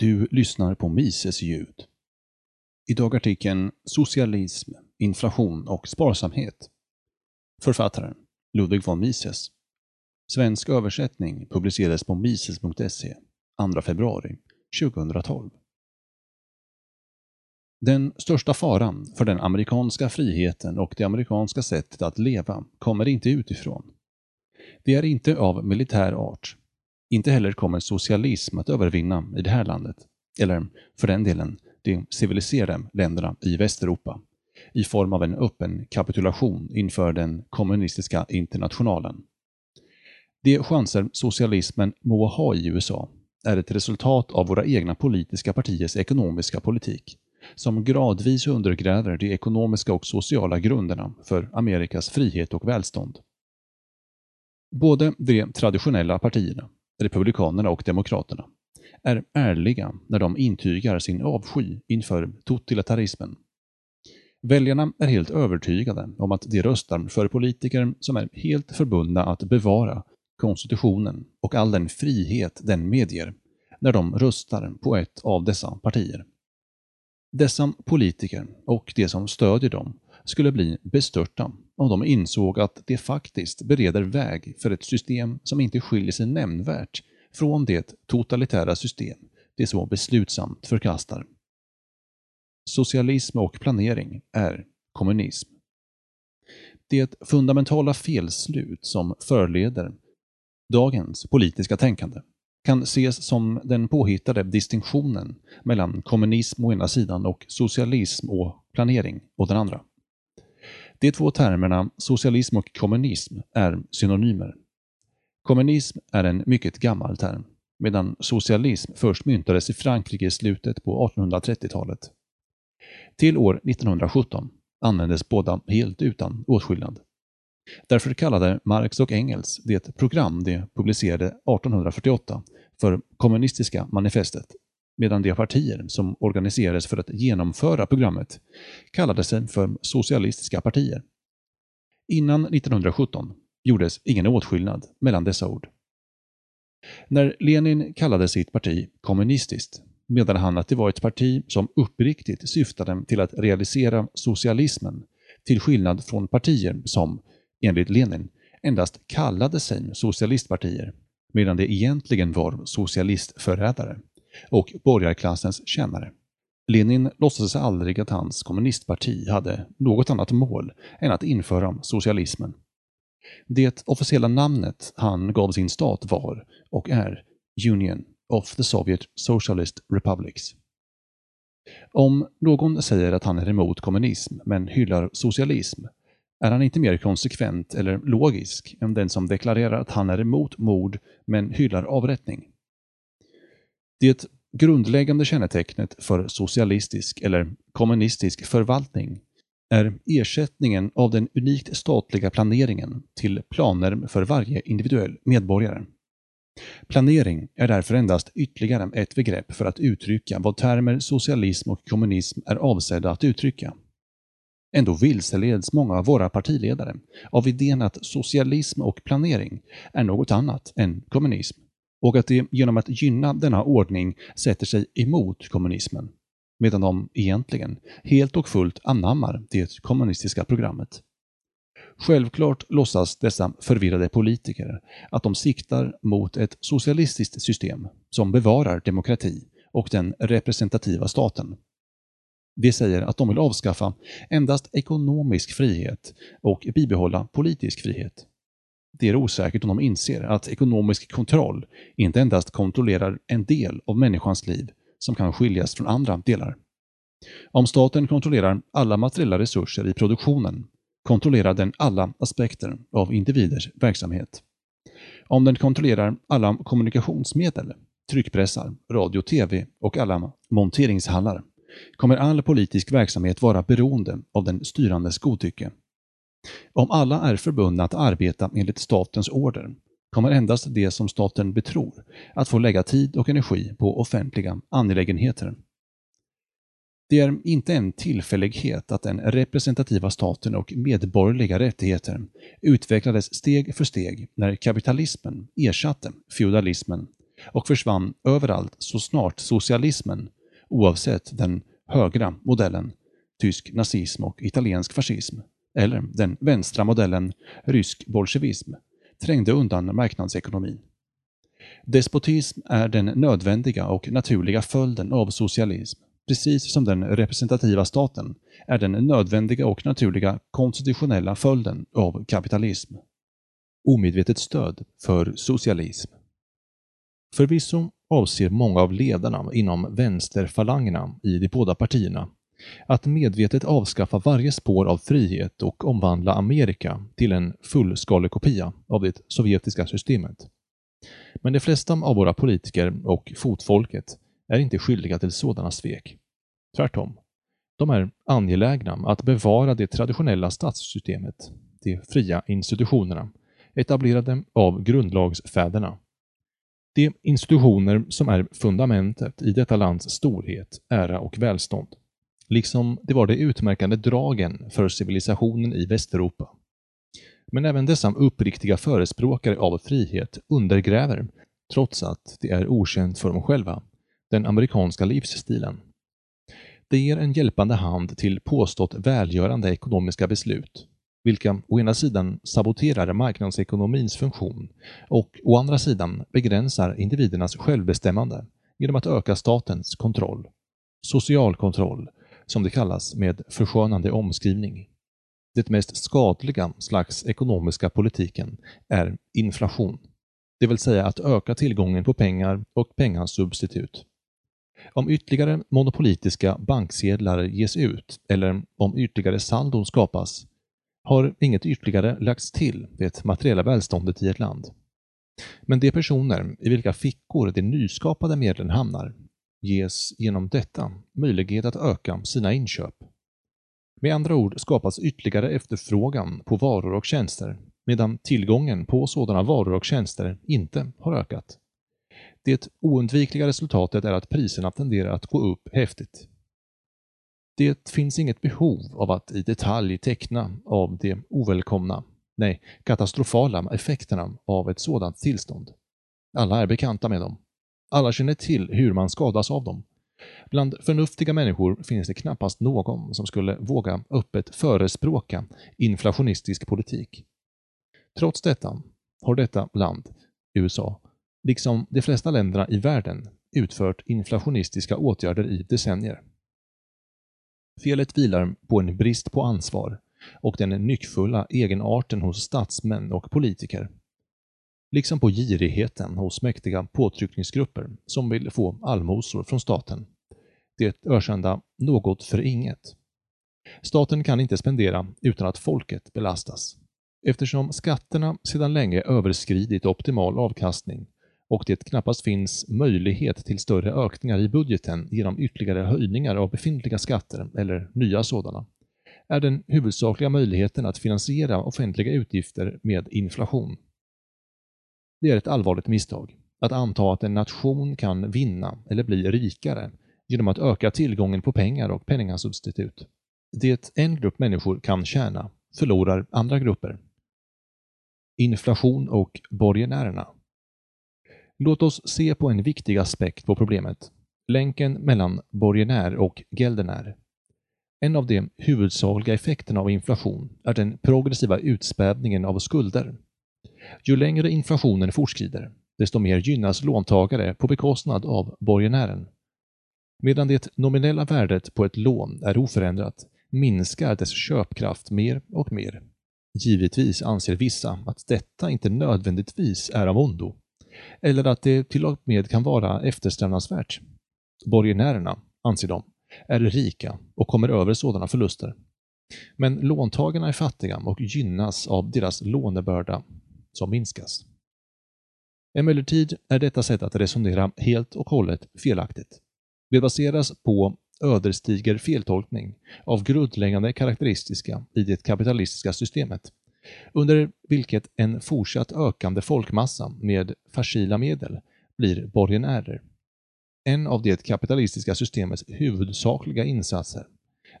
Du lyssnar på Mises ljud. Idag artikeln Socialism, inflation och sparsamhet. Författaren Ludwig von Mises. Svensk översättning publicerades på mises.se 2 februari 2012. Den största faran för den amerikanska friheten och det amerikanska sättet att leva kommer inte utifrån. Det är inte av militär art. Inte heller kommer socialism att övervinna i det här landet, eller för den delen de civiliserade länderna i Västeuropa, i form av en öppen kapitulation inför den kommunistiska internationalen. De chanser socialismen må ha i USA är ett resultat av våra egna politiska partiers ekonomiska politik, som gradvis undergräver de ekonomiska och sociala grunderna för Amerikas frihet och välstånd. Både de traditionella partierna, Republikanerna och Demokraterna, är ärliga när de intygar sin avsky inför totalitarismen. Väljarna är helt övertygade om att de röstar för politiker som är helt förbundna att bevara konstitutionen och all den frihet den medger när de röstar på ett av dessa partier. Dessa politiker och de som stödjer dem skulle bli bestörta om de insåg att det faktiskt bereder väg för ett system som inte skiljer sig nämnvärt från det totalitära system de så beslutsamt förkastar. Socialism och planering är kommunism. Det fundamentala felslut som förleder dagens politiska tänkande kan ses som den påhittade distinktionen mellan kommunism å ena sidan och socialism och planering å den andra. De två termerna socialism och kommunism är synonymer. Kommunism är en mycket gammal term, medan socialism först myntades i Frankrike i slutet på 1830-talet. Till år 1917 användes båda helt utan åtskillnad. Därför kallade Marx och Engels det program de publicerade 1848 för kommunistiska manifestet, medan de partier som organiserades för att genomföra programmet kallade sig för socialistiska partier. Innan 1917 gjordes ingen åtskillnad mellan dessa ord. När Lenin kallade sitt parti kommunistiskt menade han att det var ett parti som uppriktigt syftade till att realisera socialismen, till skillnad från partier som, enligt Lenin, endast kallade sig socialistpartier, medan de egentligen var socialistförrädare och borgarklassens tjänare. Lenin låtsades aldrig att hans kommunistparti hade något annat mål än att införa socialismen. Det officiella namnet han gav sin stat var, och är, Union of the Soviet Socialist Republics. Om någon säger att han är emot kommunism men hyllar socialism är han inte mer konsekvent eller logisk än den som deklarerar att han är emot mord men hyllar avrättning. Det grundläggande kännetecknet för socialistisk eller kommunistisk förvaltning är ersättningen av den unikt statliga planeringen till planer för varje individuell medborgare. Planering är därför endast ytterligare ett begrepp för att uttrycka vad termer socialism och kommunism är avsedda att uttrycka. Ändå vilseleds många av våra partiledare av idén att socialism och planering är något annat än kommunism och att de genom att gynna denna ordning sätter sig emot kommunismen medan de egentligen helt och fullt anammar det kommunistiska programmet. Självklart låtsas dessa förvirrade politiker att de siktar mot ett socialistiskt system som bevarar demokrati och den representativa staten. De säger att de vill avskaffa endast ekonomisk frihet och bibehålla politisk frihet. Det är osäkert om de inser att ekonomisk kontroll inte endast kontrollerar en del av människans liv som kan skiljas från andra delar. Om staten kontrollerar alla materiella resurser i produktionen kontrollerar den alla aspekter av individers verksamhet. Om den kontrollerar alla kommunikationsmedel, tryckpressar, radio, tv och alla monteringshallar kommer all politisk verksamhet vara beroende av den styrandes godtycke. Om alla är förbundna att arbeta enligt statens order kommer endast det som staten betror att få lägga tid och energi på offentliga angelägenheter. Det är inte en tillfällighet att den representativa staten och medborgerliga rättigheter utvecklades steg för steg när kapitalismen ersatte feodalismen och försvann överallt så snart socialismen, oavsett den högra modellen, tysk nazism och italiensk fascism, eller den vänstra modellen, rysk bolsjevism, trängde undan marknadsekonomin. Despotism är den nödvändiga och naturliga följden av socialism, precis som den representativa staten är den nödvändiga och naturliga konstitutionella följden av kapitalism. Omedvetet stöd för socialism. Förvisso avser många av ledarna inom vänsterfalangerna i de båda partierna att medvetet avskaffa varje spår av frihet och omvandla Amerika till en fullskalekopia av det sovjetiska systemet. Men de flesta av våra politiker och fotfolket är inte skyldiga till sådana svek. Tvärtom. De är angelägna att bevara det traditionella statssystemet, de fria institutionerna, etablerade av grundlagsfäderna. De institutioner som är fundamentet i detta lands storhet, ära och välstånd. Liksom det var de utmärkande dragen för civilisationen i Västeuropa. Men även dessa uppriktiga förespråkare av frihet undergräver, trots att det är okänt för dem själva, den amerikanska livsstilen. Det ger en hjälpande hand till påstått välgörande ekonomiska beslut, vilka å ena sidan saboterar marknadsekonomins funktion och å andra sidan begränsar individernas självbestämmande genom att öka statens kontroll. Social kontroll, som det kallas med förskönande omskrivning. Det mest skadliga slags ekonomiska politiken är inflation, det vill säga att öka tillgången på pengar och pengasubstitut. Om ytterligare monopolitiska banksedlar ges ut eller om ytterligare saldon skapas har inget ytterligare lagts till det materiella välståndet i ett land. Men de personer i vilka fickor de nyskapade medlen hamnar ges genom detta möjlighet att öka sina inköp. Med andra ord skapas ytterligare efterfrågan på varor och tjänster medan tillgången på sådana varor och tjänster inte har ökat. Det oundvikliga resultatet är att priserna tenderar att gå upp häftigt. Det finns inget behov av att i detalj teckna av de ovälkomna, nej, katastrofala effekterna av ett sådant tillstånd. Alla är bekanta med dem. Alla känner till hur man skadas av dem. Bland förnuftiga människor finns det knappast någon som skulle våga öppet förespråka inflationistisk politik. Trots detta har detta land, USA, liksom de flesta länderna i världen, utfört inflationistiska åtgärder i decennier. Felet vilar på en brist på ansvar och den nyckfulla egenarten hos statsmän och politiker. Liksom på girigheten hos mäktiga påtryckningsgrupper som vill få allmosor från staten. Det ökända ”något för inget”. Staten kan inte spendera utan att folket belastas. Eftersom skatterna sedan länge överskridit optimal avkastning och det knappast finns möjlighet till större ökningar i budgeten genom ytterligare höjningar av befintliga skatter eller nya sådana, är den huvudsakliga möjligheten att finansiera offentliga utgifter med inflation. Det är ett allvarligt misstag att anta att en nation kan vinna eller bli rikare genom att öka tillgången på pengar och penningasubstitut. Det en grupp människor kan tjäna förlorar andra grupper. Inflation och borgenärerna Låt oss se på en viktig aspekt på problemet, länken mellan borgenär och gäldenär. En av de huvudsakliga effekterna av inflation är den progressiva utspädningen av skulder. Ju längre inflationen fortskrider, desto mer gynnas låntagare på bekostnad av borgenären. Medan det nominella värdet på ett lån är oförändrat minskar dess köpkraft mer och mer. Givetvis anser vissa att detta inte nödvändigtvis är av ondo eller att det till och med kan vara eftersträvansvärt. Borgenärerna, anser de, är rika och kommer över sådana förluster. Men låntagarna är fattiga och gynnas av deras lånebörda som minskas. Emellertid är detta sätt att resonera helt och hållet felaktigt. Det baseras på ödesdiger feltolkning av grundläggande karaktäristiska i det kapitalistiska systemet under vilket en fortsatt ökande folkmassa med facila medel blir borgenärer. En av det kapitalistiska systemets huvudsakliga insatser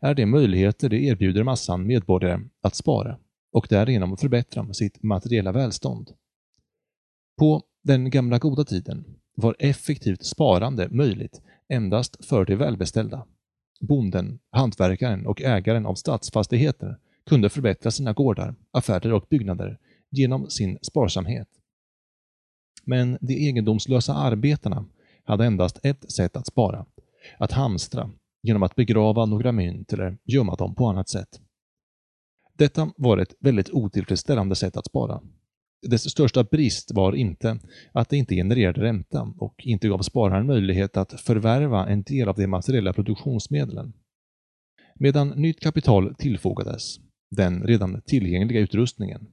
är de möjligheter det erbjuder massan medborgare att spara och därigenom förbättra sitt materiella välstånd. På den gamla goda tiden var effektivt sparande möjligt endast för de välbeställda. Bonden, hantverkaren och ägaren av stadsfastigheter kunde förbättra sina gårdar, affärer och byggnader genom sin sparsamhet. Men de egendomslösa arbetarna hade endast ett sätt att spara, att hamstra genom att begrava några mynt eller gömma dem på annat sätt. Detta var ett väldigt otillfredsställande sätt att spara. Dess största brist var inte att det inte genererade ränta och inte gav spararen möjlighet att förvärva en del av de materiella produktionsmedlen. Medan nytt kapital tillfogades, den redan tillgängliga utrustningen,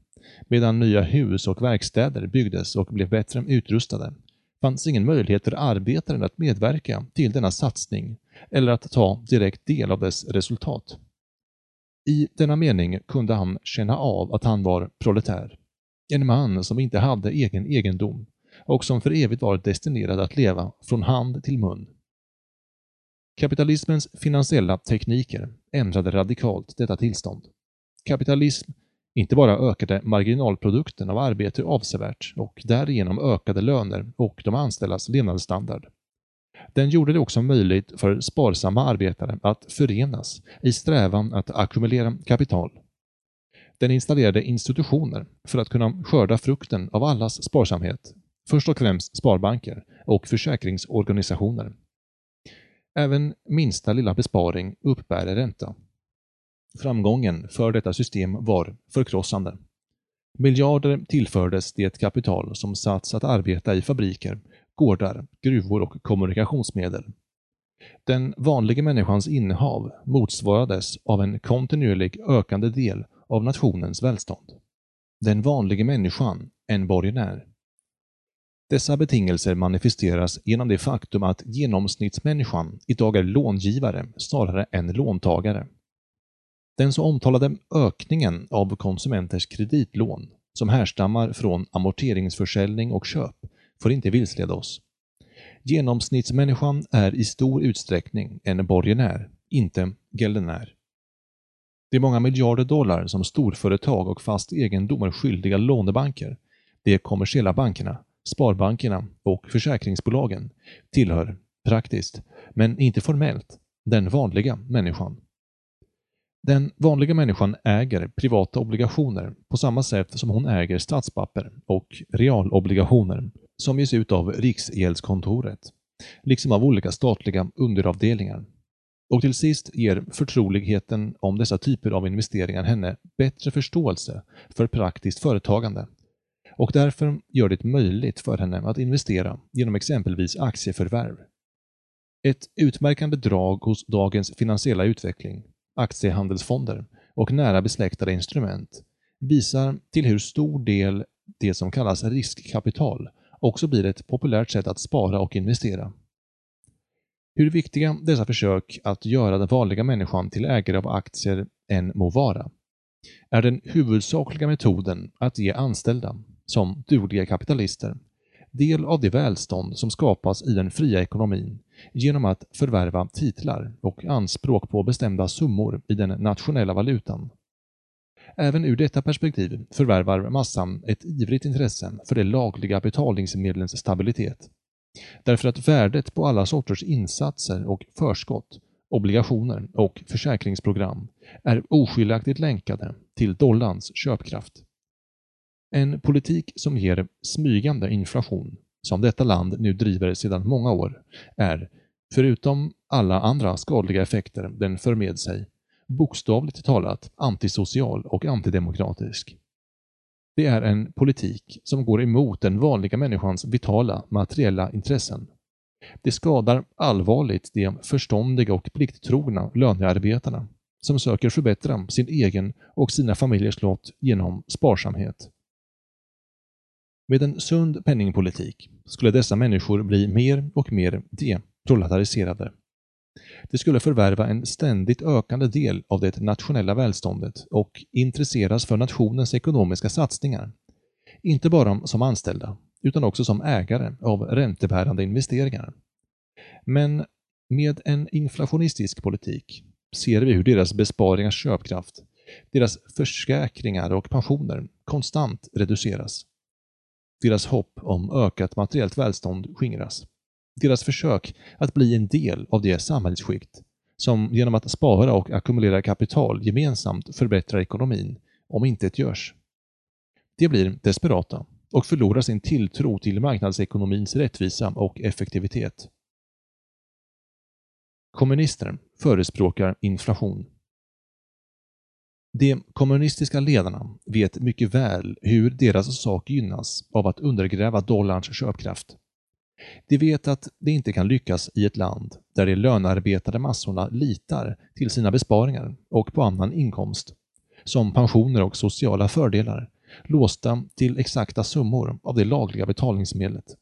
medan nya hus och verkstäder byggdes och blev bättre utrustade, fanns ingen möjlighet för arbetaren att medverka till denna satsning eller att ta direkt del av dess resultat. I denna mening kunde han känna av att han var proletär. En man som inte hade egen egendom och som för evigt var destinerad att leva från hand till mun. Kapitalismens finansiella tekniker ändrade radikalt detta tillstånd. Kapitalism inte bara ökade marginalprodukten av arbete avsevärt och därigenom ökade löner och de anställdas levnadsstandard. Den gjorde det också möjligt för sparsamma arbetare att förenas i strävan att ackumulera kapital. Den installerade institutioner för att kunna skörda frukten av allas sparsamhet, först och främst sparbanker och försäkringsorganisationer. Även minsta lilla besparing uppbär ränta. Framgången för detta system var förkrossande. Miljarder tillfördes det kapital som satts att arbeta i fabriker, gårdar, gruvor och kommunikationsmedel. Den vanliga människans innehav motsvarades av en kontinuerlig ökande del av nationens välstånd. Den vanliga människan, en borgenär. Dessa betingelser manifesteras genom det faktum att genomsnittsmänniskan idag är långivare snarare än låntagare. Den så omtalade ökningen av konsumenters kreditlån, som härstammar från amorteringsförsäljning och köp, får inte vilseleda oss. Genomsnittsmänniskan är i stor utsträckning en borgenär, inte gäldenär. De många miljarder dollar som storföretag och fast egendom är skyldiga lånebanker, de kommersiella bankerna, sparbankerna och försäkringsbolagen tillhör, praktiskt, men inte formellt, den vanliga människan. Den vanliga människan äger privata obligationer på samma sätt som hon äger statspapper och realobligationer som ges ut av Riksgäldskontoret, liksom av olika statliga underavdelningar. Och till sist ger förtroligheten om dessa typer av investeringar henne bättre förståelse för praktiskt företagande och därför gör det möjligt för henne att investera genom exempelvis aktieförvärv. Ett utmärkande drag hos dagens finansiella utveckling aktiehandelsfonder och nära besläktade instrument visar till hur stor del det som kallas riskkapital också blir ett populärt sätt att spara och investera. Hur viktiga dessa försök att göra den vanliga människan till ägare av aktier än må vara, är den huvudsakliga metoden att ge anställda, som dugliga kapitalister, del av det välstånd som skapas i den fria ekonomin genom att förvärva titlar och anspråk på bestämda summor i den nationella valutan. Även ur detta perspektiv förvärvar massan ett ivrigt intresse för det lagliga betalningsmedlens stabilitet. Därför att värdet på alla sorters insatser och förskott, obligationer och försäkringsprogram är oskiljaktigt länkade till dollarns köpkraft. En politik som ger smygande inflation, som detta land nu driver sedan många år, är, förutom alla andra skadliga effekter den för med sig, bokstavligt talat antisocial och antidemokratisk. Det är en politik som går emot den vanliga människans vitala materiella intressen. Det skadar allvarligt de förståndiga och plikttrogna lönearbetarna som söker förbättra sin egen och sina familjers lott genom sparsamhet. Med en sund penningpolitik skulle dessa människor bli mer och mer deproletariserade. De skulle förvärva en ständigt ökande del av det nationella välståndet och intresseras för nationens ekonomiska satsningar. Inte bara som anställda, utan också som ägare av räntebärande investeringar. Men med en inflationistisk politik ser vi hur deras besparingars köpkraft, deras försäkringar och pensioner konstant reduceras. deras hopp om ökat materiellt välstånd skingras. Deras försök att bli en del av det samhällsskikt som genom att spara och ackumulera kapital gemensamt förbättrar ekonomin om inte görs. De blir desperata och förlorar sin tilltro till marknadsekonomins rättvisa och effektivitet. Kommunister förespråkar inflation. De kommunistiska ledarna vet mycket väl hur deras sak gynnas av att undergräva dollarns köpkraft. De vet att det inte kan lyckas i ett land där de lönearbetade massorna litar till sina besparingar och på annan inkomst, som pensioner och sociala fördelar, låsta till exakta summor av det lagliga betalningsmedlet.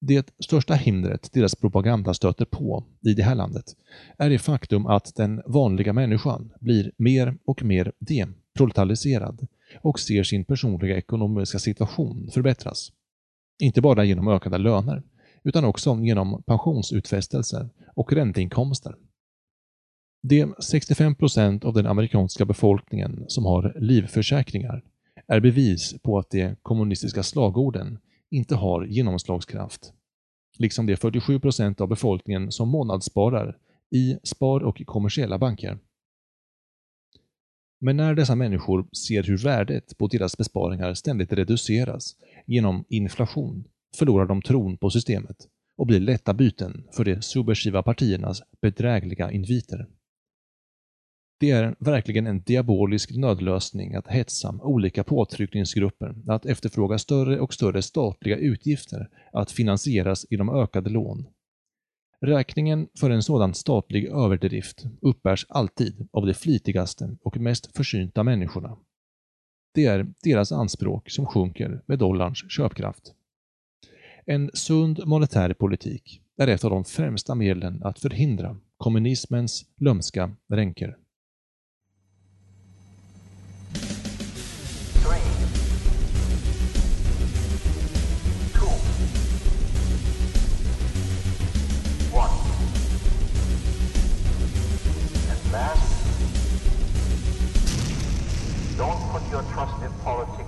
Det största hindret deras propaganda stöter på i det här landet är det faktum att den vanliga människan blir mer och mer deproletariserad och ser sin personliga ekonomiska situation förbättras. Inte bara genom ökade löner, utan också genom pensionsutfästelser och ränteinkomster. De 65 procent av den amerikanska befolkningen som har livförsäkringar är bevis på att de kommunistiska slagorden inte har genomslagskraft. Liksom de 47 procent av befolkningen som månadssparar i spar och kommersiella banker. Men när dessa människor ser hur värdet på deras besparingar ständigt reduceras genom inflation förlorar de tron på systemet och blir lätta byten för de subversiva partiernas bedrägliga inviter. Det är verkligen en diabolisk nödlösning att hetsa olika påtryckningsgrupper att efterfråga större och större statliga utgifter att finansieras genom ökade lån. Räkningen för en sådan statlig överdrift uppbärs alltid av de flitigaste och mest försynta människorna. Det är deras anspråk som sjunker med dollarns köpkraft. En sund monetär politik är ett av de främsta medlen att förhindra kommunismens lömska ränker. your trusted politics.